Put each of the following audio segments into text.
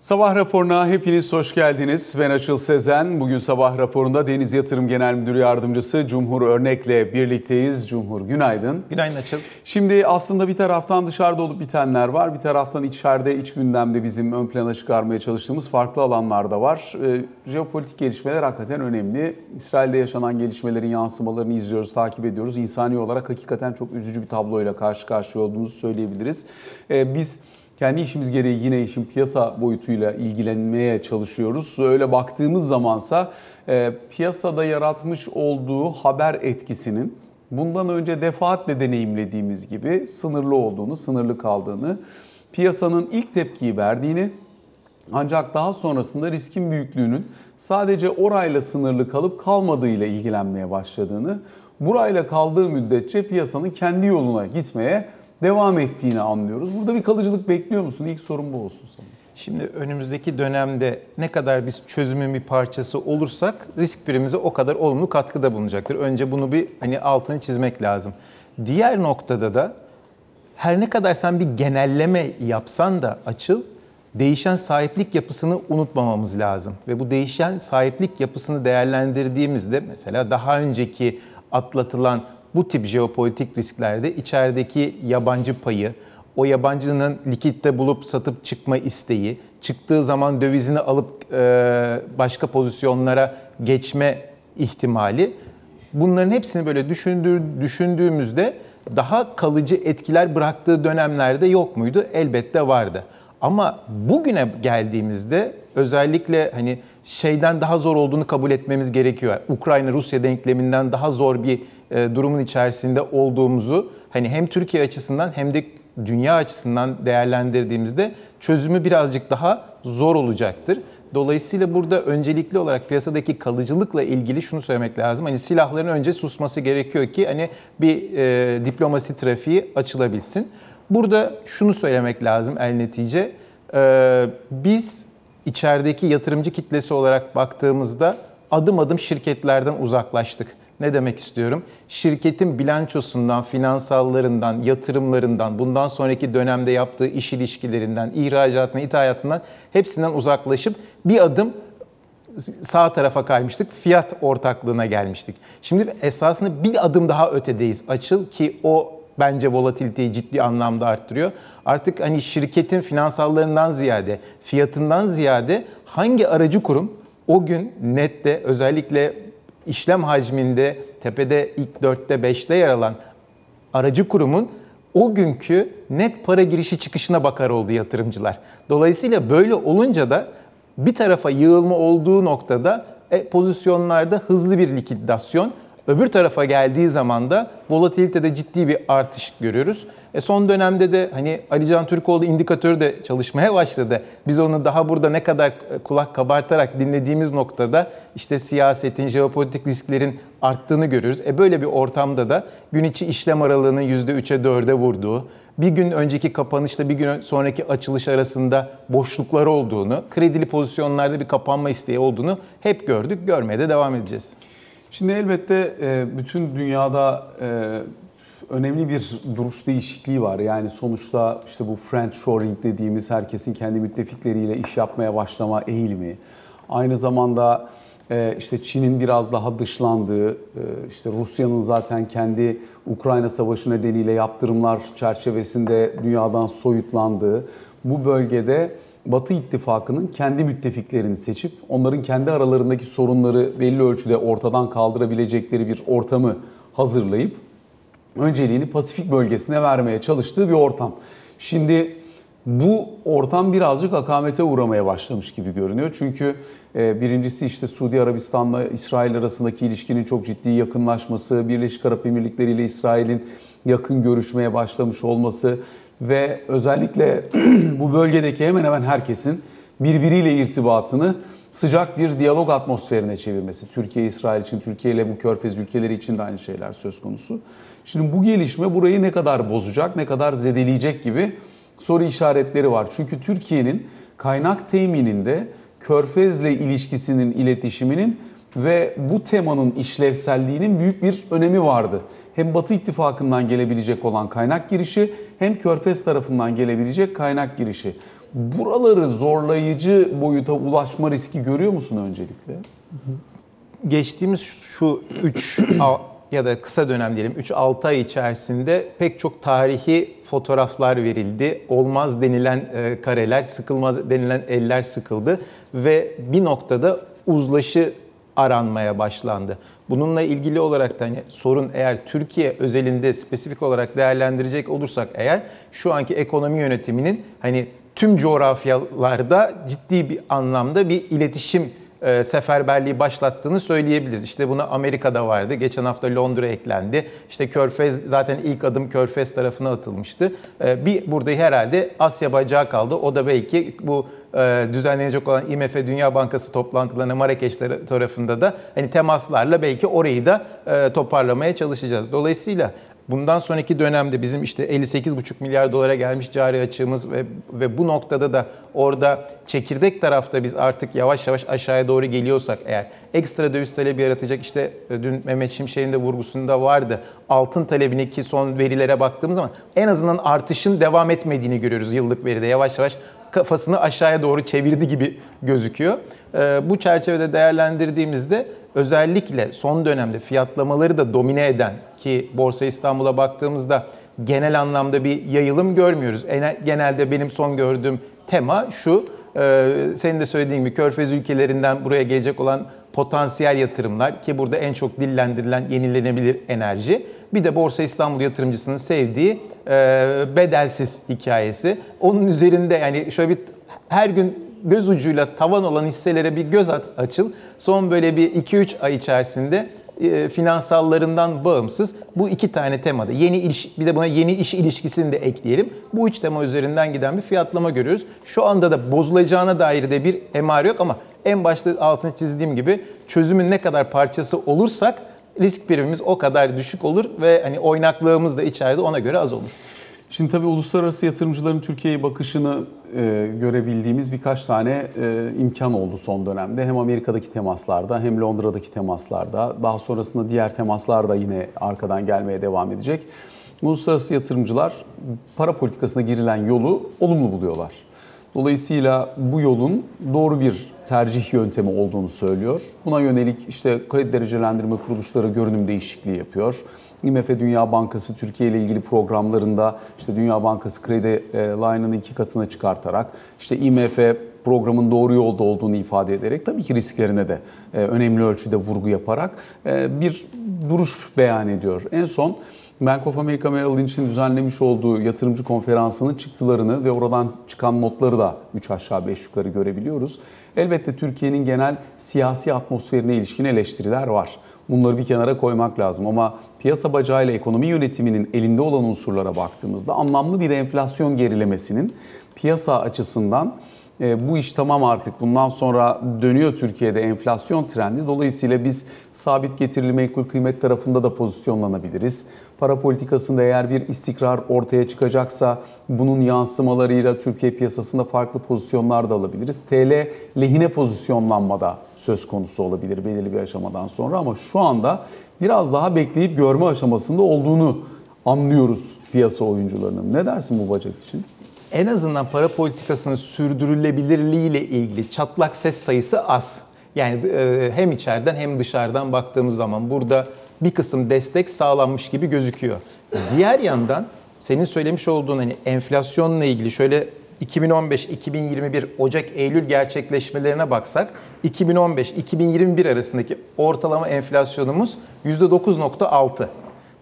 Sabah raporuna hepiniz hoş geldiniz. Ben Açıl Sezen. Bugün sabah raporunda Deniz Yatırım Genel Müdürü Yardımcısı Cumhur Örnek'le birlikteyiz. Cumhur günaydın. Günaydın Açıl. Şimdi aslında bir taraftan dışarıda olup bitenler var. Bir taraftan içeride, iç gündemde bizim ön plana çıkarmaya çalıştığımız farklı alanlar da var. Ee, jeopolitik gelişmeler hakikaten önemli. İsrail'de yaşanan gelişmelerin yansımalarını izliyoruz, takip ediyoruz. İnsani olarak hakikaten çok üzücü bir tabloyla karşı karşıya olduğumuzu söyleyebiliriz. Ee, biz kendi işimiz gereği yine işin piyasa boyutuyla ilgilenmeye çalışıyoruz. Öyle baktığımız zamansa e, piyasada yaratmış olduğu haber etkisinin bundan önce defaatle deneyimlediğimiz gibi sınırlı olduğunu, sınırlı kaldığını, piyasanın ilk tepkiyi verdiğini ancak daha sonrasında riskin büyüklüğünün sadece orayla sınırlı kalıp kalmadığıyla ilgilenmeye başladığını, burayla kaldığı müddetçe piyasanın kendi yoluna gitmeye devam ettiğini anlıyoruz. Burada bir kalıcılık bekliyor musun? İlk sorun bu olsun sana. Şimdi önümüzdeki dönemde ne kadar biz çözümün bir parçası olursak risk birimize o kadar olumlu katkıda bulunacaktır. Önce bunu bir hani altını çizmek lazım. Diğer noktada da her ne kadar sen bir genelleme yapsan da açıl değişen sahiplik yapısını unutmamamız lazım. Ve bu değişen sahiplik yapısını değerlendirdiğimizde mesela daha önceki atlatılan bu tip jeopolitik risklerde içerideki yabancı payı, o yabancının likitte bulup satıp çıkma isteği, çıktığı zaman dövizini alıp e, başka pozisyonlara geçme ihtimali bunların hepsini böyle düşündüğü, düşündüğümüzde daha kalıcı etkiler bıraktığı dönemlerde yok muydu? Elbette vardı. Ama bugüne geldiğimizde özellikle hani şeyden daha zor olduğunu kabul etmemiz gerekiyor. Ukrayna-Rusya denkleminden daha zor bir durumun içerisinde olduğumuzu hani hem Türkiye açısından hem de dünya açısından değerlendirdiğimizde çözümü birazcık daha zor olacaktır. Dolayısıyla burada öncelikli olarak piyasadaki kalıcılıkla ilgili şunu söylemek lazım. Hani silahların önce susması gerekiyor ki hani bir e, diplomasi trafiği açılabilsin. Burada şunu söylemek lazım el netice. E, biz içerideki yatırımcı kitlesi olarak baktığımızda adım adım şirketlerden uzaklaştık. Ne demek istiyorum? Şirketin bilançosundan, finansallarından, yatırımlarından, bundan sonraki dönemde yaptığı iş ilişkilerinden, ihracatına, ithalatından hepsinden uzaklaşıp bir adım sağ tarafa kaymıştık. Fiyat ortaklığına gelmiştik. Şimdi esasında bir adım daha ötedeyiz. Açıl ki o bence volatiliteyi ciddi anlamda arttırıyor. Artık hani şirketin finansallarından ziyade, fiyatından ziyade hangi aracı kurum o gün nette özellikle işlem hacminde tepede ilk 4'te 5'te yer alan aracı kurumun o günkü net para girişi çıkışına bakar oldu yatırımcılar. Dolayısıyla böyle olunca da bir tarafa yığılma olduğu noktada e, pozisyonlarda hızlı bir likidasyon, öbür tarafa geldiği zaman da volatilitede ciddi bir artış görüyoruz. E son dönemde de hani Alican Türkoğlu indikatörü de çalışmaya başladı. Biz onu daha burada ne kadar e, kulak kabartarak dinlediğimiz noktada işte siyasetin, jeopolitik risklerin arttığını görüyoruz. E böyle bir ortamda da gün içi işlem aralığının %3'e 4'e vurduğu, bir gün önceki kapanışla bir gün sonraki açılış arasında boşluklar olduğunu, kredili pozisyonlarda bir kapanma isteği olduğunu hep gördük, görmeye de devam edeceğiz. Şimdi elbette e, bütün dünyada e, önemli bir duruş değişikliği var. Yani sonuçta işte bu friend shoring dediğimiz herkesin kendi müttefikleriyle iş yapmaya başlama eğilimi. Aynı zamanda e, işte Çin'in biraz daha dışlandığı, işte Rusya'nın zaten kendi Ukrayna Savaşı nedeniyle yaptırımlar çerçevesinde dünyadan soyutlandığı bu bölgede Batı ittifakının kendi müttefiklerini seçip onların kendi aralarındaki sorunları belli ölçüde ortadan kaldırabilecekleri bir ortamı hazırlayıp önceliğini Pasifik bölgesine vermeye çalıştığı bir ortam. Şimdi bu ortam birazcık akamete uğramaya başlamış gibi görünüyor. Çünkü e, birincisi işte Suudi Arabistan'la İsrail arasındaki ilişkinin çok ciddi yakınlaşması, Birleşik Arap Emirlikleri ile İsrail'in yakın görüşmeye başlamış olması ve özellikle bu bölgedeki hemen hemen herkesin birbiriyle irtibatını sıcak bir diyalog atmosferine çevirmesi. Türkiye, İsrail için, Türkiye ile bu körfez ülkeleri için de aynı şeyler söz konusu. Şimdi bu gelişme burayı ne kadar bozacak, ne kadar zedeleyecek gibi soru işaretleri var. Çünkü Türkiye'nin kaynak temininde körfezle ilişkisinin iletişiminin ve bu temanın işlevselliğinin büyük bir önemi vardı. Hem Batı ittifakından gelebilecek olan kaynak girişi hem Körfez tarafından gelebilecek kaynak girişi. Buraları zorlayıcı boyuta ulaşma riski görüyor musun öncelikle? geçtiğimiz şu 3 ya da kısa dönem diyelim 3-6 ay içerisinde pek çok tarihi fotoğraflar verildi. Olmaz denilen e, kareler, sıkılmaz denilen eller sıkıldı ve bir noktada uzlaşı aranmaya başlandı. Bununla ilgili olarak da hani sorun eğer Türkiye özelinde spesifik olarak değerlendirecek olursak eğer şu anki ekonomi yönetiminin hani tüm coğrafyalarda ciddi bir anlamda bir iletişim e, seferberliği başlattığını söyleyebiliriz. İşte buna Amerika'da vardı. Geçen hafta Londra eklendi. İşte Körfez zaten ilk adım Körfez tarafına atılmıştı. E, bir burada herhalde Asya bacağı kaldı. O da belki bu e, düzenlenecek olan IMF Dünya Bankası toplantılarına Marrakeş tarafında da hani temaslarla belki orayı da e, toparlamaya çalışacağız. Dolayısıyla Bundan sonraki dönemde bizim işte 58,5 milyar dolara gelmiş cari açığımız ve, ve bu noktada da orada çekirdek tarafta biz artık yavaş yavaş aşağıya doğru geliyorsak eğer ekstra döviz talebi yaratacak işte e, dün Mehmet Şimşek'in de vurgusunda vardı. Altın talebindeki son verilere baktığımız zaman en azından artışın devam etmediğini görüyoruz yıllık veride. Yavaş yavaş kafasını aşağıya doğru çevirdi gibi gözüküyor. E, bu çerçevede değerlendirdiğimizde özellikle son dönemde fiyatlamaları da domine eden ki Borsa İstanbul'a baktığımızda genel anlamda bir yayılım görmüyoruz. Genelde benim son gördüğüm tema şu, e, senin de söylediğin gibi Körfez ülkelerinden buraya gelecek olan potansiyel yatırımlar ki burada en çok dillendirilen yenilenebilir enerji. Bir de Borsa İstanbul yatırımcısının sevdiği e, bedelsiz hikayesi. Onun üzerinde yani şöyle bir her gün göz ucuyla tavan olan hisselere bir göz at, açıl. Son böyle bir 2-3 ay içerisinde e, finansallarından bağımsız bu iki tane temada yeni iş bir de buna yeni iş ilişkisini de ekleyelim. Bu üç tema üzerinden giden bir fiyatlama görüyoruz. Şu anda da bozulacağına dair de bir emare yok ama en başta altını çizdiğim gibi çözümün ne kadar parçası olursak risk primimiz o kadar düşük olur ve hani oynaklığımız da içeride ona göre az olur. Şimdi tabii uluslararası yatırımcıların Türkiye'ye bakışını e, görebildiğimiz birkaç tane e, imkan oldu son dönemde. Hem Amerika'daki temaslarda hem Londra'daki temaslarda. Daha sonrasında diğer temaslar da yine arkadan gelmeye devam edecek. Uluslararası yatırımcılar para politikasına girilen yolu olumlu buluyorlar. Dolayısıyla bu yolun doğru bir tercih yöntemi olduğunu söylüyor. Buna yönelik işte kredi derecelendirme kuruluşları görünüm değişikliği yapıyor. IMF Dünya Bankası Türkiye ile ilgili programlarında işte Dünya Bankası kredi e, line'ını iki katına çıkartarak işte IMF programın doğru yolda olduğunu ifade ederek tabii ki risklerine de e, önemli ölçüde vurgu yaparak e, bir duruş beyan ediyor. En son Bank of America Merrill Lynch'in düzenlemiş olduğu yatırımcı konferansının çıktılarını ve oradan çıkan notları da 3 aşağı 5 yukarı görebiliyoruz. Elbette Türkiye'nin genel siyasi atmosferine ilişkin eleştiriler var. Bunları bir kenara koymak lazım. Ama piyasa bacağıyla ekonomi yönetiminin elinde olan unsurlara baktığımızda anlamlı bir enflasyon gerilemesinin piyasa açısından bu iş tamam artık bundan sonra dönüyor Türkiye'de enflasyon trendi. Dolayısıyla biz sabit getirili menkul kıymet tarafında da pozisyonlanabiliriz. Para politikasında eğer bir istikrar ortaya çıkacaksa bunun yansımalarıyla Türkiye piyasasında farklı pozisyonlar da alabiliriz. TL lehine pozisyonlanmada söz konusu olabilir belirli bir aşamadan sonra ama şu anda biraz daha bekleyip görme aşamasında olduğunu anlıyoruz piyasa oyuncularının. Ne dersin bu bacak için? En azından para politikasının sürdürülebilirliği ile ilgili çatlak ses sayısı az. Yani e, hem içeriden hem dışarıdan baktığımız zaman burada bir kısım destek sağlanmış gibi gözüküyor. Diğer yandan senin söylemiş olduğun hani enflasyonla ilgili şöyle 2015-2021 Ocak-Eylül gerçekleşmelerine baksak 2015-2021 arasındaki ortalama enflasyonumuz %9.6.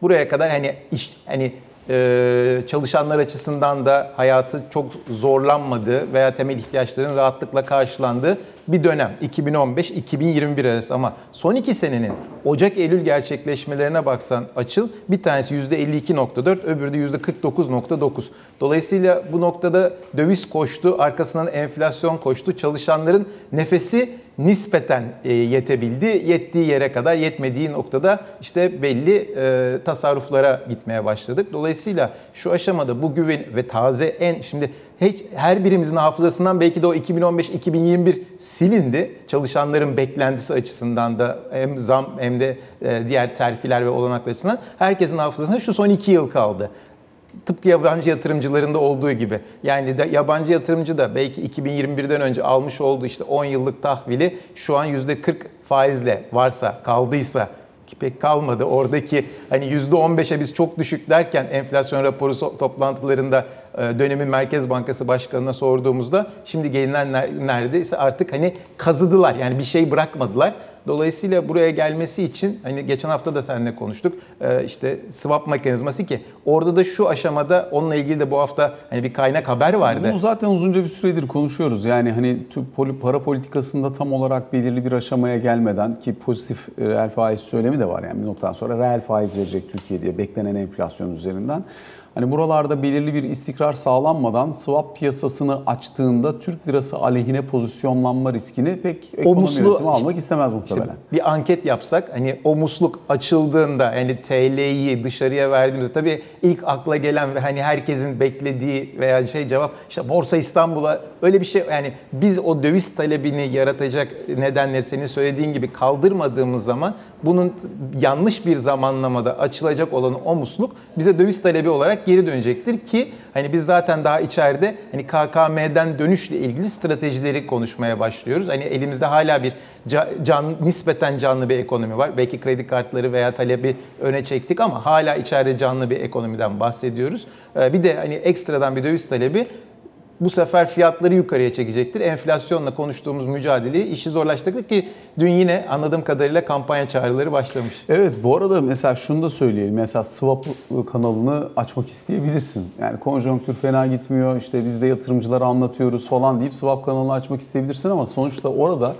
Buraya kadar hani iş hani ee, çalışanlar açısından da hayatı çok zorlanmadığı veya temel ihtiyaçların rahatlıkla karşılandığı bir dönem 2015-2021 arası ama son iki senenin Ocak-Eylül gerçekleşmelerine baksan açıl bir tanesi %52.4 öbürü de %49.9. Dolayısıyla bu noktada döviz koştu arkasından enflasyon koştu çalışanların nefesi nispeten e, yetebildi. Yettiği yere kadar yetmediği noktada işte belli e, tasarruflara gitmeye başladık. Dolayısıyla şu aşamada bu güven ve taze en şimdi hiç, her birimizin hafızasından belki de o 2015-2021 silindi. Çalışanların beklentisi açısından da hem zam hem de e, diğer terfiler ve olanaklar açısından herkesin hafızasında şu son iki yıl kaldı tıpkı yabancı yatırımcılarında olduğu gibi. Yani de yabancı yatırımcı da belki 2021'den önce almış olduğu işte 10 yıllık tahvili şu an %40 faizle varsa kaldıysa ki pek kalmadı. Oradaki hani %15'e biz çok düşük derken enflasyon raporu toplantılarında dönemin Merkez Bankası Başkanı'na sorduğumuzda şimdi gelinen ner- neredeyse artık hani kazıdılar. Yani bir şey bırakmadılar. Dolayısıyla buraya gelmesi için hani geçen hafta da seninle konuştuk. e, işte swap mekanizması ki orada da şu aşamada onunla ilgili de bu hafta hani bir kaynak haber vardı. Bunu zaten uzunca bir süredir konuşuyoruz. Yani hani para politikasında tam olarak belirli bir aşamaya gelmeden ki pozitif e, reel faiz söylemi de var. Yani bir noktadan sonra reel faiz verecek Türkiye diye beklenen enflasyon üzerinden. Hani buralarda belirli bir istikrar sağlanmadan swap piyasasını açtığında Türk lirası aleyhine pozisyonlanma riskini pek ekonomi yönetimi işte- almak istemez İşte muhtemelen. bir anket yapsak hani o musluk açıldığında yani TL'yi dışarıya verdiğimizde tabii ilk akla gelen ve hani herkesin beklediği veya şey cevap işte Borsa İstanbul'a öyle bir şey yani biz o döviz talebini yaratacak nedenleri senin söylediğin gibi kaldırmadığımız zaman bunun yanlış bir zamanlamada açılacak olan o musluk bize döviz talebi olarak geri dönecektir ki hani biz zaten daha içeride hani KKM'den dönüşle ilgili stratejileri konuşmaya başlıyoruz. Hani elimizde hala bir ca- can, nispeten canlı bir ekonomi var. Belki kredi kartları veya talebi öne çektik ama hala içeride canlı bir ekonomiden bahsediyoruz. Ee, Bir de hani ekstradan bir döviz talebi bu sefer fiyatları yukarıya çekecektir. Enflasyonla konuştuğumuz mücadeleyi işi zorlaştırdık ki dün yine anladığım kadarıyla kampanya çağrıları başlamış. Evet bu arada mesela şunu da söyleyelim. Mesela swap kanalını açmak isteyebilirsin. Yani konjonktür fena gitmiyor işte biz de yatırımcılara anlatıyoruz falan deyip swap kanalını açmak isteyebilirsin ama sonuçta orada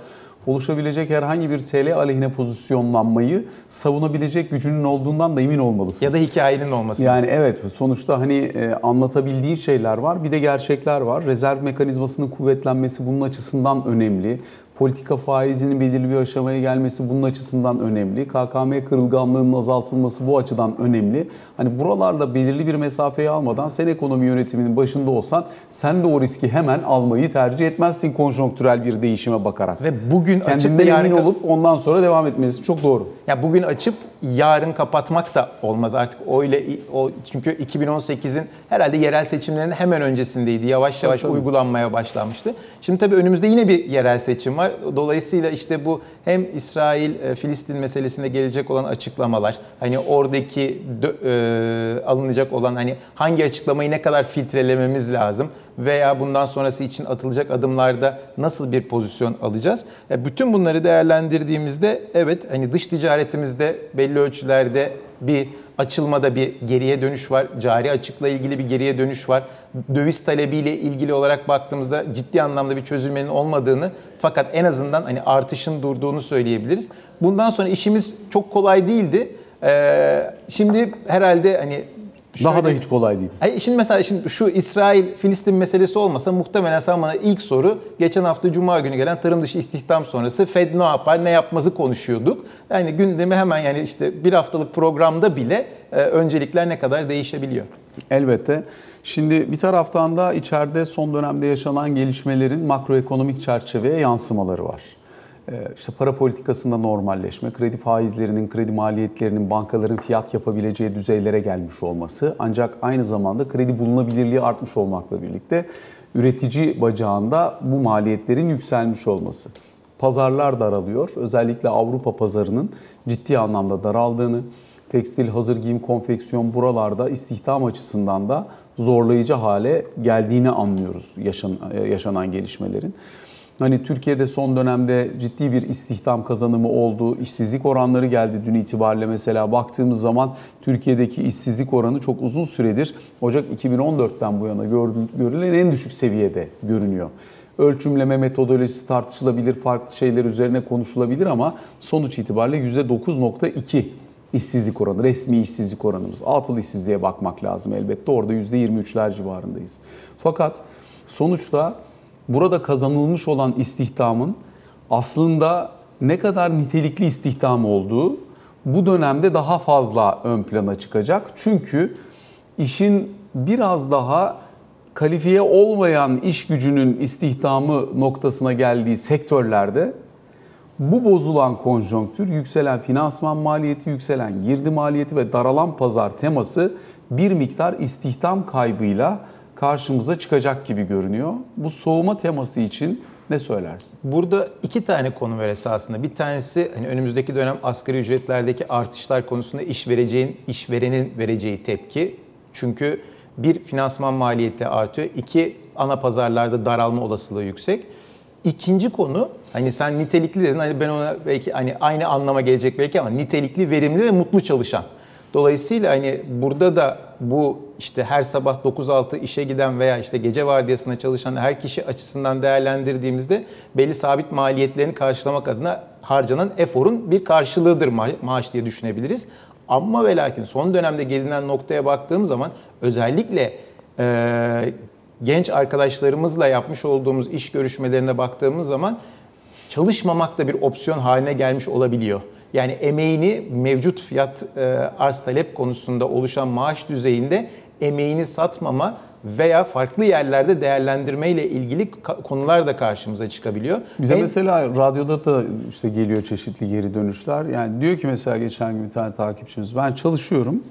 oluşabilecek herhangi bir TL aleyhine pozisyonlanmayı savunabilecek gücünün olduğundan da emin olmalısın. Ya da hikayenin olması. Yani evet sonuçta hani e, anlatabildiği şeyler var bir de gerçekler var. Rezerv mekanizmasının kuvvetlenmesi bunun açısından önemli. Politika faizinin belirli bir aşamaya gelmesi bunun açısından önemli. KKM kırılganlığının azaltılması bu açıdan önemli. Hani buralarda belirli bir mesafeyi almadan sen ekonomi yönetiminin başında olsan sen de o riski hemen almayı tercih etmezsin konjonktürel bir değişime bakarak. Ve bugün açıp Kendinden yarın emin olup ondan sonra devam etmesi çok doğru. Ya bugün açıp yarın kapatmak da olmaz artık öyle o çünkü 2018'in herhalde yerel seçimlerin hemen öncesindeydi. Yavaş yavaş tabii. uygulanmaya başlanmıştı. Şimdi tabii önümüzde yine bir yerel seçim var. Dolayısıyla işte bu hem İsrail e, Filistin meselesinde gelecek olan açıklamalar, hani oradaki e, alınacak olan hani hangi açıklamayı ne kadar filtrelememiz lazım veya bundan sonrası için atılacak adımlarda nasıl bir pozisyon alacağız? E, bütün bunları değerlendirdiğimizde evet hani dış ticaretimizde belli ölçülerde bir açılmada bir geriye dönüş var. Cari açıkla ilgili bir geriye dönüş var. Döviz talebiyle ilgili olarak baktığımızda ciddi anlamda bir çözülmenin olmadığını fakat en azından hani artışın durduğunu söyleyebiliriz. Bundan sonra işimiz çok kolay değildi. Ee, şimdi herhalde hani Daha da şöyle- hiç kolay değil. Ay şimdi mesela şimdi şu İsrail-Filistin meselesi olmasa muhtemelen sen bana ilk soru geçen hafta Cuma günü gelen tarım dışı istihdam sonrası Fed ne yapar ne yapmazı konuşuyorduk. Yani gündemi hemen yani işte bir haftalık programda bile e, öncelikler ne kadar değişebiliyor. Elbette. Şimdi bir taraftan da içeride son dönemde yaşanan gelişmelerin makroekonomik çerçeveye yansımaları var. Ee, İşte para politikasında normalleşme, kredi faizlerinin, kredi maliyetlerinin bankaların fiyat yapabileceği düzeylere gelmiş olması ancak aynı zamanda kredi bulunabilirliği artmış olmakla birlikte üretici bacağında bu maliyetlerin yükselmiş olması. Pazarlar daralıyor. Özellikle Avrupa pazarının ciddi anlamda daraldığını, tekstil, hazır giyim, konfeksiyon buralarda istihdam açısından da zorlayıcı hale geldiğini anlıyoruz yaşan, yaşanan gelişmelerin. Hani Türkiye'de son dönemde ciddi bir istihdam kazanımı oldu. İşsizlik oranları geldi dün itibariyle mesela baktığımız zaman Türkiye'deki işsizlik oranı çok uzun süredir Ocak 2014'ten bu yana görülen en düşük seviyede görünüyor. Ölçümleme metodolojisi tartışılabilir, farklı şeyler üzerine konuşulabilir ama sonuç itibariyle %9.2 işsizlik oranı, resmi işsizlik oranımız. Altılı işsizliğe bakmak lazım elbette. Orada %23'ler civarındayız. Fakat sonuçta burada kazanılmış olan istihdamın aslında ne kadar nitelikli istihdam olduğu bu dönemde daha fazla ön plana çıkacak. Çünkü işin biraz daha kalifiye olmayan iş gücünün istihdamı noktasına geldiği sektörlerde bu bozulan konjonktür, yükselen finansman maliyeti, yükselen girdi maliyeti ve daralan pazar teması bir miktar istihdam kaybıyla karşımıza çıkacak gibi görünüyor. Bu soğuma teması için ne söylersin? Burada iki tane konu var esasında. Bir tanesi hani önümüzdeki dönem asgari ücretlerdeki artışlar konusunda iş vereceğin, işverenin vereceği tepki. Çünkü bir finansman maliyeti artıyor. iki ana pazarlarda daralma olasılığı yüksek. İkinci konu hani sen nitelikli dedin hani ben ona belki hani aynı anlama gelecek belki ama nitelikli, verimli ve mutlu çalışan. Dolayısıyla hani burada da bu işte her sabah 9-6 işe giden veya işte gece vardiyasında çalışan her kişi açısından değerlendirdiğimizde belli sabit maliyetlerini karşılamak adına harcanan eforun bir karşılığıdır ma- maaş diye düşünebiliriz. Ama ve lakin son dönemde gelinen noktaya baktığım zaman özellikle e, genç arkadaşlarımızla yapmış olduğumuz iş görüşmelerine baktığımız zaman çalışmamak da bir opsiyon haline gelmiş olabiliyor. Yani emeğini mevcut fiyat e, arz talep konusunda oluşan maaş düzeyinde emeğini satmama veya farklı yerlerde değerlendirme ile ilgili konular da karşımıza çıkabiliyor. Bize En- mesela radyoda da işte geliyor çeşitli geri dönüşler. Yani diyor ki mesela geçen gün bir tane takipçimiz ben çalışıyorum.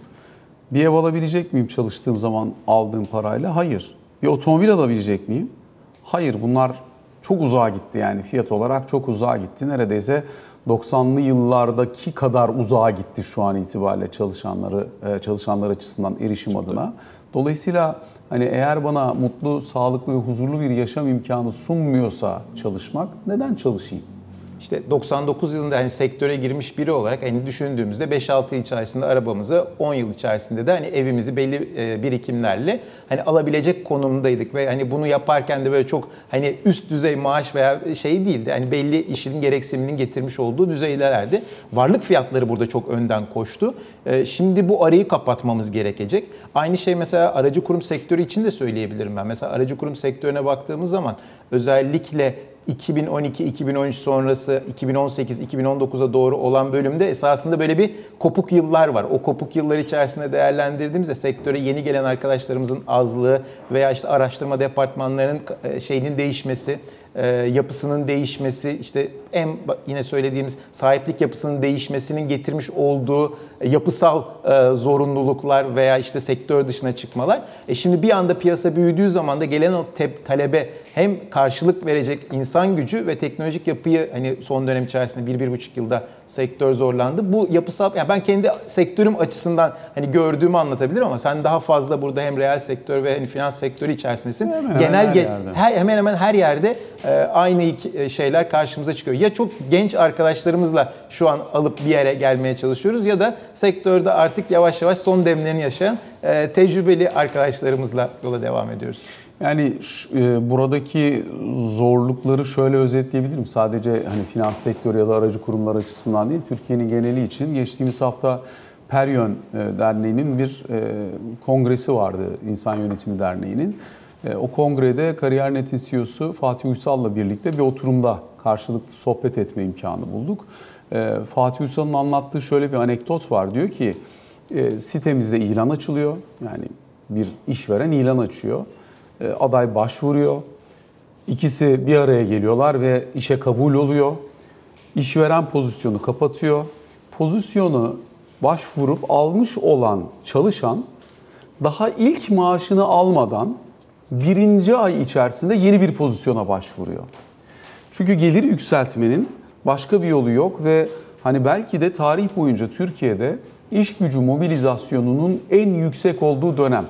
Bir ev alabilecek miyim çalıştığım zaman aldığım parayla? Hayır. Bir otomobil alabilecek miyim? Hayır. Bunlar çok uzağa gitti yani fiyat olarak çok uzağa gitti. Neredeyse 90'lı yıllardaki kadar uzağa gitti şu an itibariyle çalışanları e, çalışanlar açısından erişim adına. Dolayısıyla hani eğer bana mutlu, sağlıklı ve huzurlu bir yaşam imkanı sunmuyorsa çalışmak neden çalışayım? İşte 99 yılında hani sektöre girmiş biri olarak hani düşündüğümüzde 5-6 yıl içerisinde arabamızı 10 yıl içerisinde de hani evimizi belli e, birikimlerle hani alabilecek konumdaydık ve hani bunu yaparken de böyle çok hani üst düzey maaş veya şey değildi. Hani belli işin gereksiniminin getirmiş olduğu düzeylerdi. Varlık fiyatları burada çok önden koştu. E, Şimdi bu arayı kapatmamız gerekecek. Aynı şey mesela aracı kurum sektörü için de söyleyebilirim ben. Mesela aracı kurum sektörüne baktığımız zaman özellikle 2012-2013 sonrası 2018-2019'a doğru olan bölümde esasında böyle bir kopuk yıllar var. O kopuk yıllar içerisinde değerlendirdiğimizde sektöre yeni gelen arkadaşlarımızın azlığı veya işte araştırma departmanlarının e, şeyinin değişmesi, yapısının değişmesi, işte en yine söylediğimiz sahiplik yapısının değişmesinin getirmiş olduğu e, yapısal e, zorunluluklar veya işte sektör dışına çıkmalar. E şimdi bir anda piyasa büyüdüğü zaman da gelen o talebe hem karşılık verecek insan gücü ve teknolojik yapıyı hani son dönem içerisinde bir, bir buçuk yılda sektör zorlandı. Bu yapısal, yani ben kendi sektörüm açısından hani gördüğümü anlatabilirim ama sen daha fazla burada hem reel sektör ve hani finans sektörü içerisindesin. Hemen hemen Genel her ge- yerde. her, hemen hemen her yerde e, aynı iki- e, şeyler karşımıza çıkıyor. Ya çok genç arkadaşlarımızla şu an alıp bir yere gelmeye çalışıyoruz ya da sektörde artık yavaş yavaş son demlerini yaşayan e, tecrübeli arkadaşlarımızla yola devam ediyoruz. Yani e, buradaki zorlukları şöyle özetleyebilirim. Sadece hani finans sektörü ya da aracı kurumlar açısından değil, Türkiye'nin geneli için geçtiğimiz hafta Peryon e, Derneği'nin bir e, kongresi vardı, İnsan Yönetimi Derneği'nin. E, o kongrede Kariyer.net CEO'su Fatih Uysal'la birlikte bir oturumda karşılıklı sohbet etme imkanı bulduk. Fatih Uysal'ın anlattığı şöyle bir anekdot var. Diyor ki sitemizde ilan açılıyor. Yani bir işveren ilan açıyor. E, aday başvuruyor. İkisi bir araya geliyorlar ve işe kabul oluyor. İşveren pozisyonu kapatıyor. Pozisyonu başvurup almış olan çalışan daha ilk maaşını almadan birinci ay içerisinde yeni bir pozisyona başvuruyor. Çünkü gelir yükseltmenin başka bir yolu yok ve hani belki de tarih boyunca Türkiye'de iş gücü mobilizasyonunun en yüksek olduğu dönem.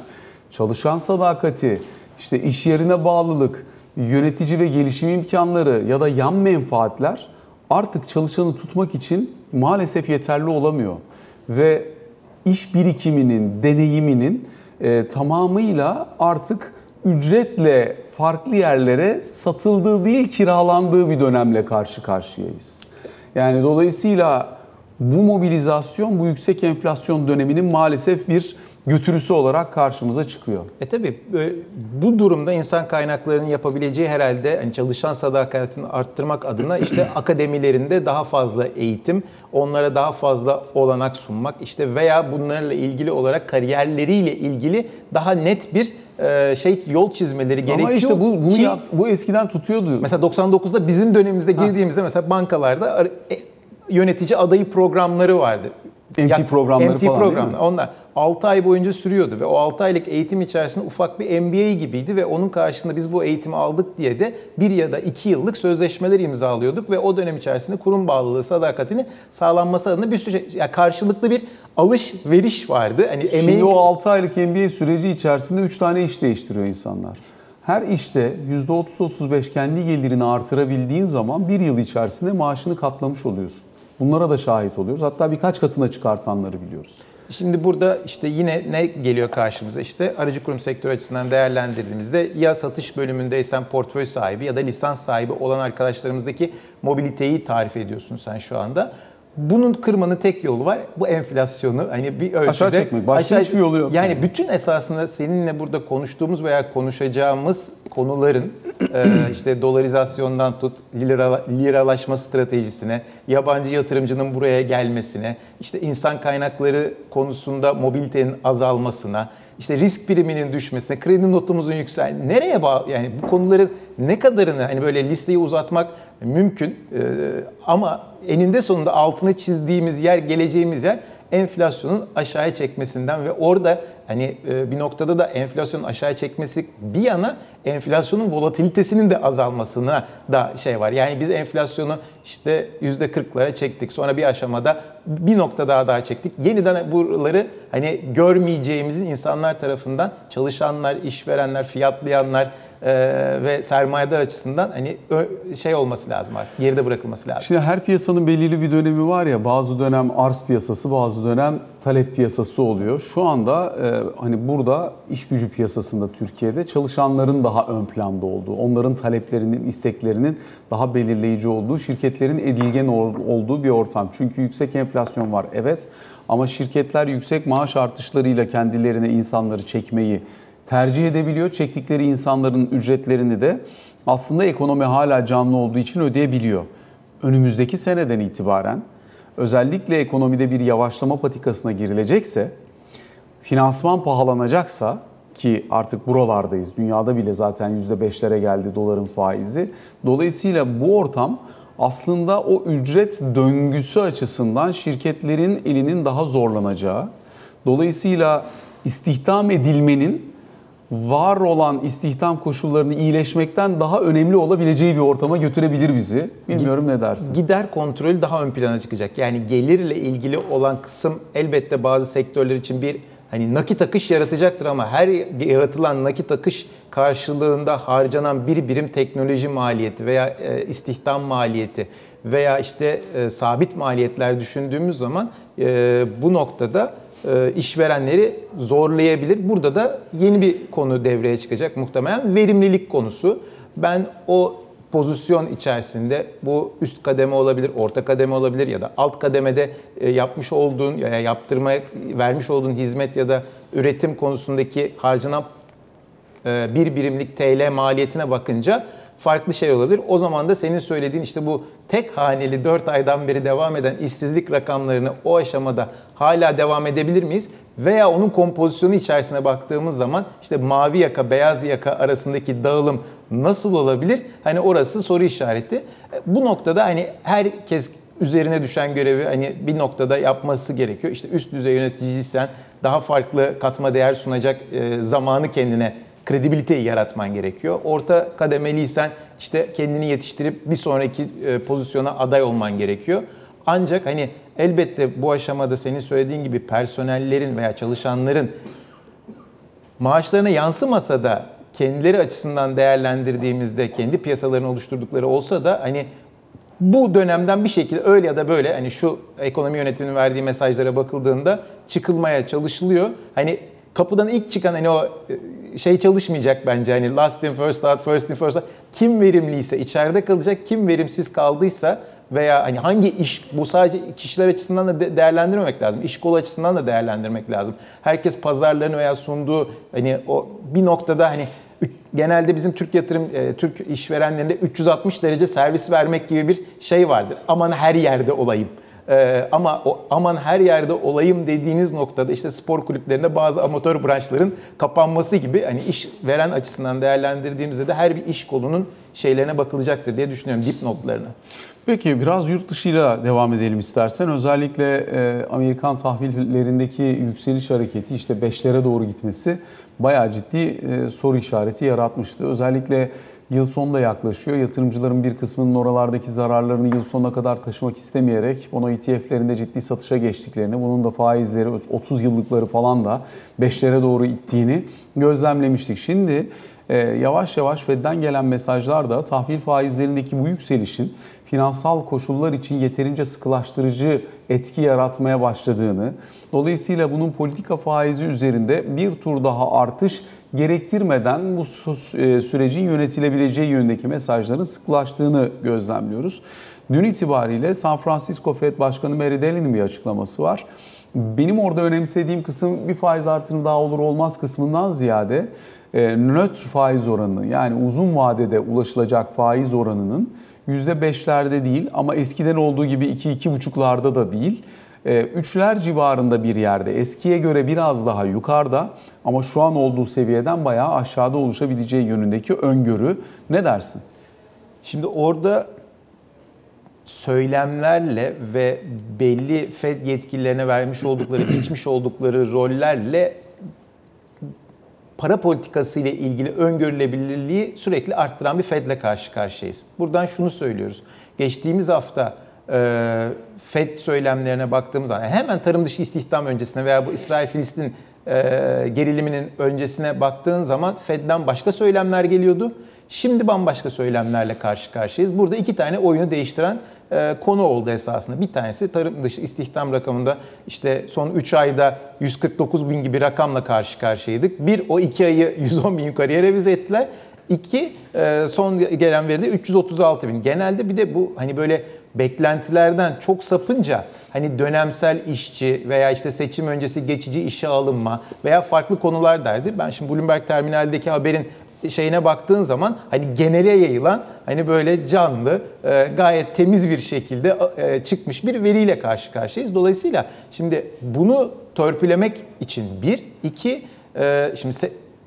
Çalışan sadakati, işte iş yerine bağlılık, yönetici ve gelişim imkanları ya da yan menfaatler artık çalışanı tutmak için maalesef yeterli olamıyor. Ve iş birikiminin, deneyiminin e, tamamıyla artık ücretle farklı yerlere satıldığı değil kiralandığı bir dönemle karşı karşıyayız. Yani dolayısıyla bu mobilizasyon bu yüksek enflasyon döneminin maalesef bir götürüsü olarak karşımıza çıkıyor. E tabii e, bu durumda insan kaynaklarının yapabileceği herhalde hani çalışan sadakatini arttırmak adına işte akademilerinde daha fazla eğitim, onlara daha fazla olanak sunmak işte veya bunlarla ilgili olarak kariyerleriyle ilgili daha net bir e, şey yol çizmeleri gerekiyor. Ama işte bu bunu ki- bu eskiden tutuyordu. Mesela 99'da bizim dönemimizde girdiğimizde mesela bankalarda ar- e, yönetici adayı programları vardı. MT programları MT falan değil programlar. mi? Onlar 6 ay boyunca sürüyordu ve o 6 aylık eğitim içerisinde ufak bir MBA gibiydi ve onun karşılığında biz bu eğitimi aldık diye de bir ya da iki yıllık sözleşmeler imzalıyorduk ve o dönem içerisinde kurum bağlılığı, sadakatini sağlanması adına bir sürü şey, yani karşılıklı bir alış veriş vardı. Hani Şimdi emeğin o 6 aylık MBA süreci içerisinde 3 tane iş değiştiriyor insanlar. Her işte %30-35 kendi gelirini artırabildiğin zaman bir yıl içerisinde maaşını katlamış oluyorsun. Bunlara da şahit oluyoruz. Hatta birkaç katına çıkartanları biliyoruz. Şimdi burada işte yine ne geliyor karşımıza? İşte aracı kurum sektörü açısından değerlendirdiğimizde ya satış bölümündeysen portföy sahibi ya da lisans sahibi olan arkadaşlarımızdaki mobiliteyi tarif ediyorsun sen şu anda. Bunun kırmanın tek yolu var. Bu enflasyonu hani bir ölçüde Aşağı çekmek. Başka hiçbir yolu yok. Yani bütün esasında seninle burada konuştuğumuz veya konuşacağımız konuların e, işte dolarizasyondan tut lira, liralaşma stratejisine, yabancı yatırımcının buraya gelmesine, işte insan kaynakları konusunda mobilitenin azalmasına, işte risk priminin düşmesine, kredi notumuzun yüksel nereye bağlı yani bu konuların ne kadarını hani böyle listeyi uzatmak mümkün. E, ama eninde sonunda altını çizdiğimiz yer, geleceğimiz yer enflasyonun aşağıya çekmesinden ve orada hani e, bir noktada da enflasyonun aşağıya çekmesi bir yana enflasyonun volatilitesinin de azalmasına da şey var. Yani biz enflasyonu işte %40'lara çektik. Sonra bir aşamada bir nokta daha daha çektik. Yeniden buraları hani görmeyeceğimizin insanlar tarafından çalışanlar, işverenler, fiyatlayanlar e, ve sermayedar açısından hani şey olması lazım artık. Geride bırakılması lazım. Şimdi her piyasanın belirli bir dönemi var ya bazı dönem arz piyasası bazı dönem talep piyasası oluyor. Şu anda e, hani burada iş gücü piyasasında Türkiye'de çalışanların daha ön planda olduğu, onların taleplerinin, isteklerinin daha belirleyici olduğu, şirketlerin edilgen ol- olduğu bir ortam. Çünkü yüksek enflasyon var evet ama şirketler yüksek maaş artışlarıyla kendilerine insanları çekmeyi tercih edebiliyor. Çektikleri insanların ücretlerini de aslında ekonomi hala canlı olduğu için ödeyebiliyor. Önümüzdeki seneden itibaren özellikle ekonomide bir yavaşlama patikasına girilecekse, finansman pahalanacaksa ki artık buralardayız. Dünyada bile zaten %5'lere geldi doların faizi. Dolayısıyla bu ortam aslında o ücret döngüsü açısından şirketlerin elinin daha zorlanacağı. Dolayısıyla istihdam edilmenin var olan istihdam koşullarını iyileşmekten daha önemli olabileceği bir ortama götürebilir bizi. Bilmiyorum ne dersin? Gider kontrolü daha ön plana çıkacak. Yani gelirle ilgili olan kısım elbette bazı sektörler için bir hani nakit akış yaratacaktır ama her yaratılan nakit akış karşılığında harcanan bir birim teknoloji maliyeti veya e, istihdam maliyeti veya işte e, sabit maliyetler düşündüğümüz zaman e, bu noktada işverenleri zorlayabilir. Burada da yeni bir konu devreye çıkacak muhtemelen verimlilik konusu. Ben o pozisyon içerisinde bu üst kademe olabilir, orta kademe olabilir ya da alt kademede e, yapmış olduğun ya yaptırmaya vermiş olduğun hizmet ya da üretim konusundaki harcanan e, bir birimlik TL maliyetine bakınca farklı şey olabilir. O zaman da senin söylediğin işte bu tek haneli 4 aydan beri devam eden işsizlik rakamlarını o aşamada hala devam edebilir miyiz? Veya onun kompozisyonu içerisine baktığımız zaman işte mavi yaka, beyaz yaka arasındaki dağılım nasıl olabilir? Hani orası soru işareti. E, Bu noktada hani herkes üzerine düşen görevi hani bir noktada yapması gerekiyor. İşte üst düzey yöneticiysen daha farklı katma değer sunacak e, zamanı kendine kredibiliteyi yaratman gerekiyor. Orta kademeliysen işte kendini yetiştirip bir sonraki e, pozisyona aday olman gerekiyor. Ancak hani elbette bu aşamada senin söylediğin gibi personellerin veya çalışanların maaşlarına yansımasa da kendileri açısından değerlendirdiğimizde kendi piyasalarını oluşturdukları olsa da hani bu dönemden bir şekilde öyle ya da böyle hani şu ekonomi yönetiminin verdiği mesajlara bakıldığında çıkılmaya çalışılıyor. Hani kapıdan ilk çıkan hani o e, şey çalışmayacak bence hani last in first out, first in first out. Kim verimliyse içeride kalacak, kim verimsiz kaldıysa veya hani hangi iş bu sadece kişiler açısından da de- değerlendirmemek lazım. İş kolu açısından da değerlendirmek lazım. Herkes pazarlarını veya sunduğu hani o bir noktada hani genelde bizim Türk yatırım e, Türk işverenlerinde 360 derece servis vermek gibi bir şey vardır. Aman her yerde olayım. Ee, ama o aman her yerde olayım dediğiniz noktada işte spor kulüplerinde bazı amatör branşların kapanması gibi hani iş veren açısından değerlendirdiğimizde de her bir iş kolunun şeylerine bakılacaktır diye düşünüyorum dipnotlarına. Peki biraz yurt dışıyla devam edelim istersen. Özellikle e, Amerikan tahvillerindeki yükseliş hareketi işte 5'lere doğru gitmesi bayağı ciddi e, soru işareti yaratmıştı. Özellikle yıl sonunda yaklaşıyor. Yatırımcıların bir kısmının oralardaki zararlarını yıl sonuna kadar taşımak istemeyerek bono ETF'lerinde ciddi satışa geçtiklerini, bunun da faizleri 30 yıllıkları falan da 5'lere doğru ittiğini gözlemlemiştik. Şimdi e, yavaş yavaş Fed'den gelen mesajlar da tahvil faizlerindeki bu yükselişin finansal koşullar için yeterince sıkılaştırıcı etki yaratmaya başladığını, dolayısıyla bunun politika faizi üzerinde bir tur daha artış gerektirmeden bu e, sürecin yönetilebileceği yönündeki mesajların sıklaştığını gözlemliyoruz. Dün itibariyle San Francisco Fed Başkanı Mary Daly'nin bir açıklaması var. Benim orada önemsediğim kısım bir faiz artırımı daha olur olmaz kısmından ziyade e, nötr faiz oranı yani uzun vadede ulaşılacak faiz oranının %5'lerde değil ama eskiden olduğu gibi 2-2,5'larda da değil. e, Üçler civarında bir yerde eskiye göre biraz daha yukarıda ama şu an olduğu seviyeden bayağı aşağıda oluşabileceği yönündeki öngörü. Ne dersin? Şimdi orada söylemlerle ve belli Fed yetkililerine vermiş oldukları, biçmiş oldukları rollerle para politikası ile ilgili öngörülebilirliği sürekli arttıran bir Fed'le karşı karşıyayız. Buradan şunu söylüyoruz. Geçtiğimiz hafta e, Fed söylemlerine baktığımız zaman hemen tarım dışı istihdam öncesine veya bu İsrail-Filistin e, geriliminin öncesine baktığın zaman Fed'den başka söylemler geliyordu. Şimdi bambaşka söylemlerle karşı karşıyayız. Burada iki tane oyunu değiştiren e, konu oldu esasında. Bir tanesi tarım dışı istihdam rakamında işte son 3 ayda 149 bin gibi rakamla karşı karşıyaydık. Bir o 2 ayı 110 bin yukarıya revize ettiler. İki e, son gelen veride 336 bin. Genelde bir de bu hani böyle beklentilerden çok sapınca hani dönemsel işçi veya işte seçim öncesi geçici işe alınma veya farklı konular derdi. Ben şimdi Bloomberg terminaldeki haberin şeyine baktığın zaman hani genele yayılan hani böyle canlı e, gayet temiz bir şekilde e, çıkmış bir veriyle karşı karşıyayız. Dolayısıyla şimdi bunu törpülemek için bir, iki e, şimdi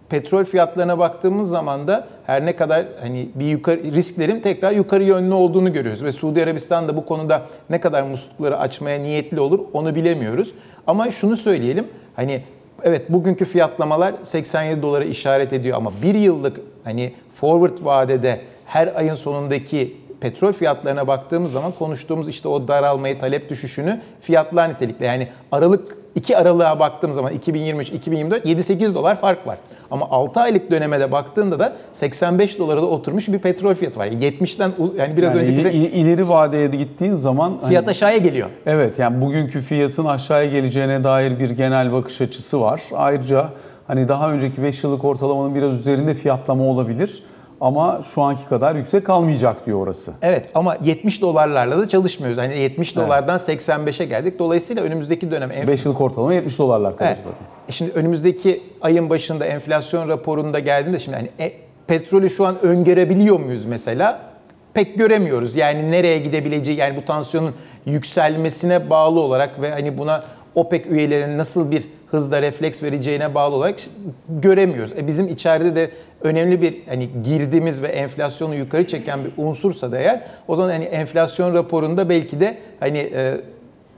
petrol fiyatlarına baktığımız zaman da her ne kadar hani bir yukarı risklerin tekrar yukarı yönlü olduğunu görüyoruz ve Suudi Arabistan da bu konuda ne kadar muslukları açmaya niyetli olur onu bilemiyoruz. Ama şunu söyleyelim hani evet bugünkü fiyatlamalar 87 dolara işaret ediyor ama bir yıllık hani forward vadede her ayın sonundaki petrol fiyatlarına baktığımız zaman konuştuğumuz işte o daralmayı, talep düşüşünü fiyatlar nitelikle yani Aralık 2 Aralık'a baktığım zaman 2023-2024 7-8 dolar fark var. Ama 6 aylık döneme de baktığında da 85 dolara da oturmuş bir petrol fiyatı var. Yani 70'ten u- yani biraz Yani önceki il- il- ileri vadeye gittiğin zaman hani- fiyat aşağıya geliyor. Evet yani bugünkü fiyatın aşağıya geleceğine dair bir genel bakış açısı var. Ayrıca hani daha önceki 5 yıllık ortalamanın biraz üzerinde fiyatlama olabilir ama şu anki kadar yüksek kalmayacak diyor orası. Evet ama 70 dolarlarla da çalışmıyoruz. Hani 70 dolardan 85'e geldik. Dolayısıyla önümüzdeki dönem en 5 yıllık ortalama 70 dolarlar kalır Evet. zaten. E Şimdi önümüzdeki ayın başında enflasyon raporunda geldiğinde şimdi hani e, petrolü şu an öngörebiliyor muyuz mesela? Pek göremiyoruz. Yani nereye gidebileceği yani bu tansiyonun yükselmesine bağlı olarak ve hani buna OPEC üyelerinin nasıl bir hızla refleks vereceğine bağlı olarak göremiyoruz. E bizim içeride de önemli bir hani girdiğimiz ve enflasyonu yukarı çeken bir unsursa da eğer o zaman hani enflasyon raporunda belki de hani e,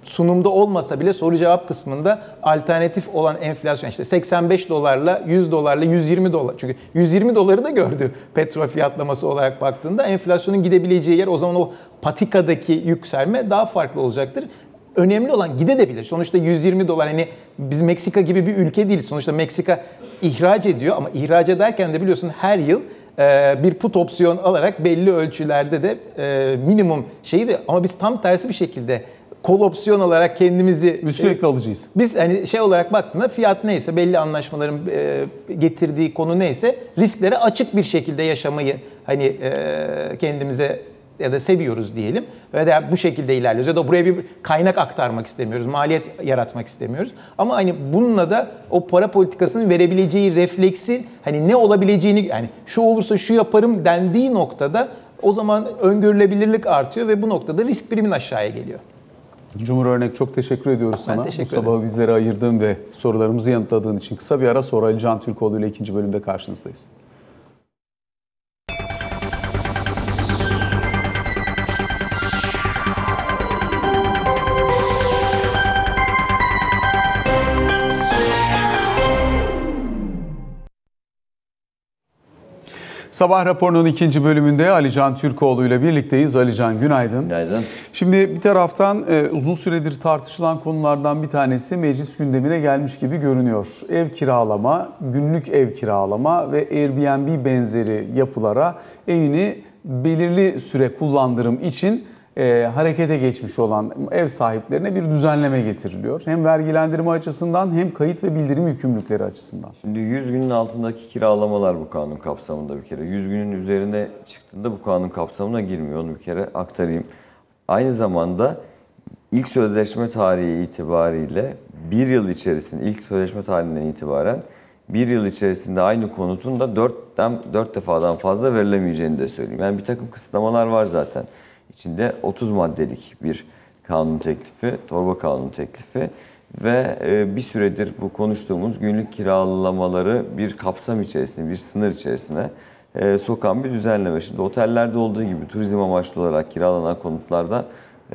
sunumda olmasa bile soru cevap kısmında alternatif olan enflasyon işte 85 dolarla 100 dolarla 120 dolar çünkü 120 doları da gördü petrol fiyatlaması olarak baktığında enflasyonun gidebileceği yer o zaman o patikadaki yükselme daha farklı olacaktır. Önemli olan gidebilir. Sonuçta 120 dolar hani biz Meksika gibi bir ülke değiliz. Sonuçta Meksika ihraç ediyor ama ihraç ederken de biliyorsun her yıl e, bir put opsiyon alarak belli ölçülerde de e, minimum şeyi de ama biz tam tersi bir şekilde kol opsiyon olarak kendimizi Biz sürekli alıcıyız. biz hani şey olarak baktığında fiyat neyse belli anlaşmaların e, getirdiği konu neyse risklere açık bir şekilde yaşamayı hani e, kendimize ya da seviyoruz diyelim ve de bu şekilde ilerliyoruz ya da buraya bir kaynak aktarmak istemiyoruz, maliyet yaratmak istemiyoruz. Ama hani bununla da o para politikasının verebileceği refleksi hani ne olabileceğini yani şu olursa şu yaparım dendiği noktada o zaman öngörülebilirlik artıyor ve bu noktada risk primin aşağıya geliyor. Cumhur Örnek çok teşekkür ediyoruz sana. teşekkür Bu sabahı bizlere ayırdığın ve sorularımızı yanıtladığın için kısa bir ara sonra Ali Can Türkoğlu ile ikinci bölümde karşınızdayız. Sabah raporunun ikinci bölümünde Ali Can Türkoğlu ile birlikteyiz. Ali Can günaydın. Günaydın. Şimdi bir taraftan e, uzun süredir tartışılan konulardan bir tanesi meclis gündemine gelmiş gibi görünüyor. Ev kiralama, günlük ev kiralama ve Airbnb benzeri yapılara evini belirli süre kullandırım için e, harekete geçmiş olan ev sahiplerine bir düzenleme getiriliyor. Hem vergilendirme açısından hem kayıt ve bildirim yükümlülükleri açısından. Şimdi 100 günün altındaki kiralamalar bu kanun kapsamında bir kere. 100 günün üzerine çıktığında bu kanun kapsamına girmiyor. Onu bir kere aktarayım. Aynı zamanda ilk sözleşme tarihi itibariyle bir yıl içerisinde, ilk sözleşme tarihinden itibaren bir yıl içerisinde aynı konutun da dörtten, dört defadan fazla verilemeyeceğini de söyleyeyim. Yani bir takım kısıtlamalar var zaten. İçinde 30 maddelik bir kanun teklifi, torba kanun teklifi ve e, bir süredir bu konuştuğumuz günlük kiralamaları bir kapsam içerisinde, bir sınır içerisine e, sokan bir düzenleme. Şimdi otellerde olduğu gibi turizm amaçlı olarak kiralanan konutlarda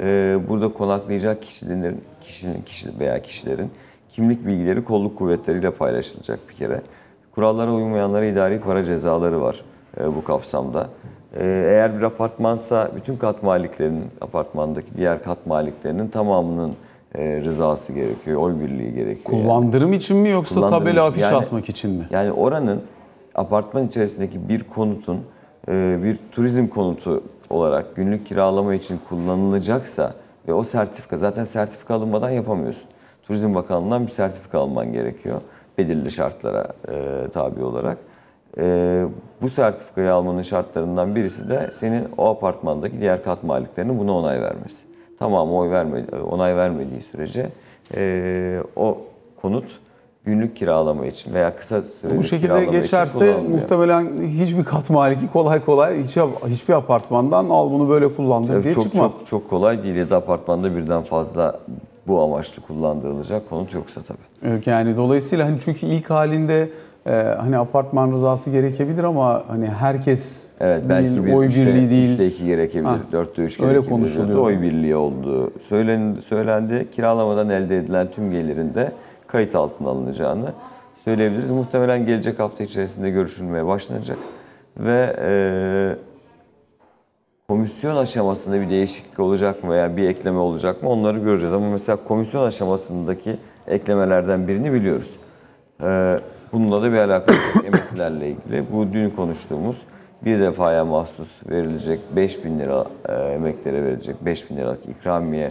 e, burada konaklayacak kişilerin, kişinin kişi veya kişilerin kimlik bilgileri kolluk kuvvetleriyle paylaşılacak bir kere. Kurallara uymayanlara idari para cezaları var bu kapsamda. E, eğer bir apartmansa bütün kat maliklerinin, apartmandaki diğer kat maliklerinin tamamının e, rızası gerekiyor, oy birliği gerekiyor. yani. Kullandırım için mi yoksa Kullandırım tabela için. afiş Yani- asmak için mi? Yani oranın apartman içerisindeki bir konutun e, bir turizm konutu olarak günlük kiralama için kullanılacaksa ve o sertifika zaten sertifika alınmadan yapamıyorsun. Turizm Bakanlığı'ndan bir sertifika alman gerekiyor belirli şartlara e, tabi olarak. E, bu sertifikayı almanın şartlarından birisi de senin o apartmandaki diğer kat maliklerinin buna onay vermesi. Tamam oy vermedi, onay vermediği sürece e, o konut günlük kiralama için veya kısa süreli Bu şekilde geçerse muhtemelen hiçbir kat maliki kolay kolay hiç, hiçbir apartmandan al bunu böyle kullandır Tabii diye çok, çıkmaz. Çok, çok kolay değil ya da apartmanda birden fazla bu amaçlı kullandırılacak konut yoksa tabii. Evet, Yani dolayısıyla hani çünkü ilk halinde e, hani apartman rızası gerekebilir ama hani herkes Evet belki bir oy üçte, birliği değil. üçte iki gerekebilir, Ha, dörtte üç öyle gerekebilir. konuşuluyor. dörtte Oy birliği olduğu söylendi, söylendi. Kiralamadan elde edilen tüm gelirin de kayıt altına alınacağını söyleyebiliriz. Muhtemelen gelecek hafta içerisinde görüşülmeye başlanacak. Ve e, komisyon aşamasında bir değişiklik olacak mı veya bir ekleme olacak mı onları göreceğiz. Ama mesela komisyon aşamasındaki eklemelerden birini biliyoruz. Ee, bununla da bir alakası yok emeklilerle ilgili. Bu dün konuştuğumuz bir defaya mahsus verilecek 5 bin lira e, emeklere verilecek 5 bin liralık ikramiye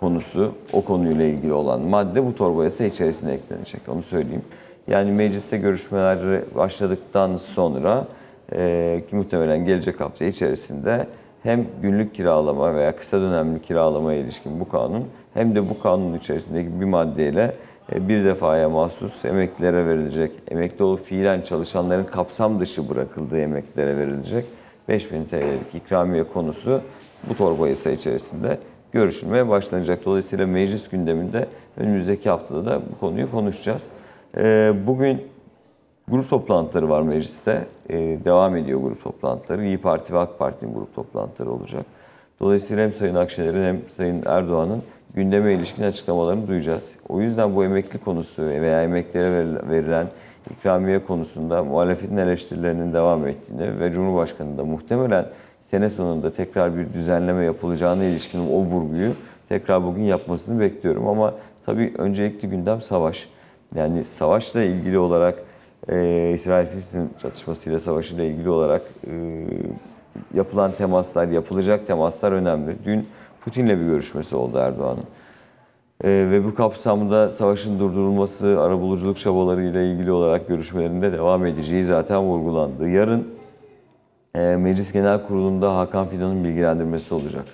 konusu o konuyla ilgili olan madde bu torba yasa içerisine eklenecek onu söyleyeyim. Yani mecliste görüşmeler başladıktan sonra e, ki muhtemelen gelecek hafta içerisinde hem günlük kiralama veya kısa dönemli kiralamaya ilişkin bu kanun hem de bu kanunun içerisindeki bir maddeyle bir defaya mahsus emeklilere verilecek, emekli olup fiilen çalışanların kapsam dışı bırakıldığı emeklilere verilecek 5000 TL'lik ikramiye konusu bu torba yasa içerisinde görüşülmeye başlanacak. Dolayısıyla meclis gündeminde önümüzdeki haftada da bu konuyu konuşacağız. E, Bugün Grup toplantıları var mecliste. Ee, devam ediyor grup toplantıları. İyi Parti ve AK Parti'nin grup toplantıları olacak. Dolayısıyla hem Sayın Akşener'in hem Sayın Erdoğan'ın gündeme ilişkin açıklamalarını duyacağız. O yüzden bu emekli konusu veya emeklilere veril- verilen ikramiye konusunda muhalefetin eleştirilerinin devam ettiğini ve Cumhurbaşkanı da muhtemelen sene sonunda tekrar bir düzenleme yapılacağına ilişkin o vurguyu tekrar bugün yapmasını bekliyorum. Ama tabii öncelikli gündem savaş. Yani savaşla ilgili olarak e, İsrail-Filistin çatışmasıyla savaşıyla ilgili olarak e, yapılan temaslar, yapılacak temaslar önemli. Dün Putin'le bir görüşmesi oldu Erdoğan'ın. E, ve bu kapsamda savaşın durdurulması, arabuluculuk çabalarıyla ilgili olarak görüşmelerinde devam edeceği zaten vurgulandı. Yarın e, Meclis Genel Kurulu'nda Hakan Fidan'ın bilgilendirmesi olacak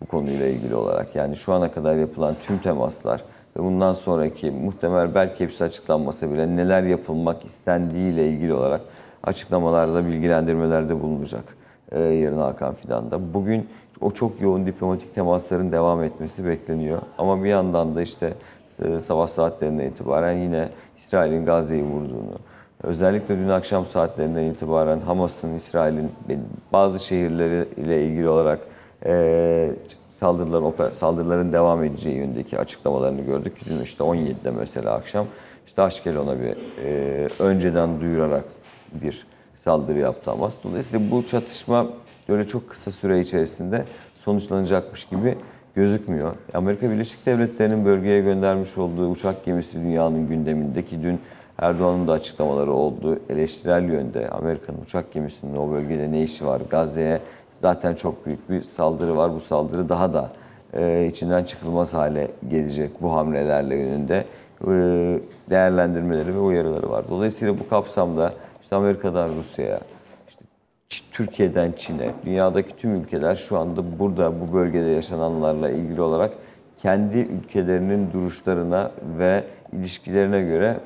bu konuyla ilgili olarak. Yani şu ana kadar yapılan tüm temaslar ve bundan sonraki muhtemel belki hepsi açıklanmasa bile neler yapılmak istendiği ile ilgili olarak açıklamalarda, bilgilendirmelerde bulunacak. E, yarın Hakan Fidan'da. Bugün o çok yoğun diplomatik temasların devam etmesi bekleniyor. Ama bir yandan da işte e, sabah saatlerinden itibaren yine İsrail'in Gazze'yi vurduğunu, özellikle dün akşam saatlerinden itibaren Hamas'ın İsrail'in bazı şehirleri ile ilgili olarak e, saldırıların, saldırıların devam edeceği yönündeki açıklamalarını gördük. Dün işte 17'de mesela akşam işte Aşkelon'a bir e, önceden duyurarak bir saldırı yaptı Hamas. Dolayısıyla bu çatışma böyle çok kısa süre içerisinde sonuçlanacakmış gibi gözükmüyor. Amerika Birleşik Devletleri'nin bölgeye göndermiş olduğu uçak gemisi dünyanın gündemindeki dün Erdoğan'ın da açıklamaları oldu. Eleştirel yönde Amerika'nın uçak gemisinin o bölgede ne işi var? Gazze'ye zaten çok büyük bir saldırı var. Bu saldırı daha da e, içinden çıkılmaz hale gelecek bu hamlelerle yönünde e, değerlendirmeleri ve uyarıları var. Dolayısıyla bu kapsamda işte Amerika'dan Rusya'ya, işte Türkiye'den Çin'e, dünyadaki tüm ülkeler şu anda burada bu bölgede yaşananlarla ilgili olarak kendi ülkelerinin duruşlarına ve ilişkilerine göre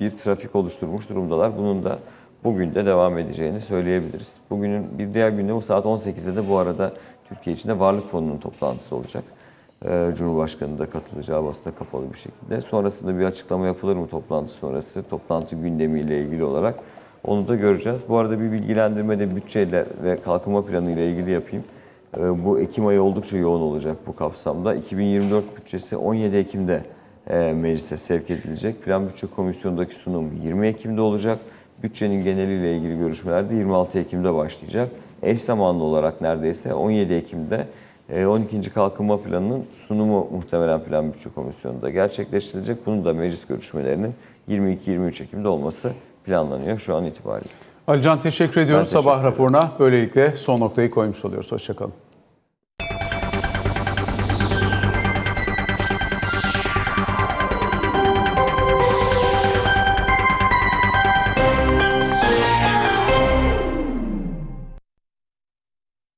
bir trafik oluşturmuş durumdalar. Bunun da bugün de devam edeceğini söyleyebiliriz. Bugünün bir diğer gündemi saat 18'de de bu arada Türkiye içinde Varlık Fonu'nun toplantısı olacak. Ee, Cumhurbaşkanı da katılacağı basına kapalı bir şekilde. Sonrasında bir açıklama yapılır mı toplantı sonrası? Toplantı gündemiyle ilgili olarak onu da göreceğiz. Bu arada bir bilgilendirme de bütçeyle ve kalkınma planı ile ilgili yapayım. Ee, Bu Ekim ayı oldukça yoğun olacak bu kapsamda. 2024 bütçesi 17 Ekim'de e, meclise sevk edilecek. Plan Bütçe Komisyonu'ndaki sunum 20 Ekim'de olacak. Bütçenin geneliyle ilgili görüşmeler de 26 Ekim'de başlayacak. Eş zamanlı olarak neredeyse 17 Ekim'de 12. Kalkınma Planı'nın sunumu muhtemelen Plan Bütçe Komisyonu'nda gerçekleştirilecek. Bunun da meclis görüşmelerinin 22-23 Ekim'de olması planlanıyor şu an itibariyle. Alican teşekkür ediyoruz teşekkür sabah ederim. raporuna. Böylelikle son noktayı koymuş oluyoruz. Hoşçakalın.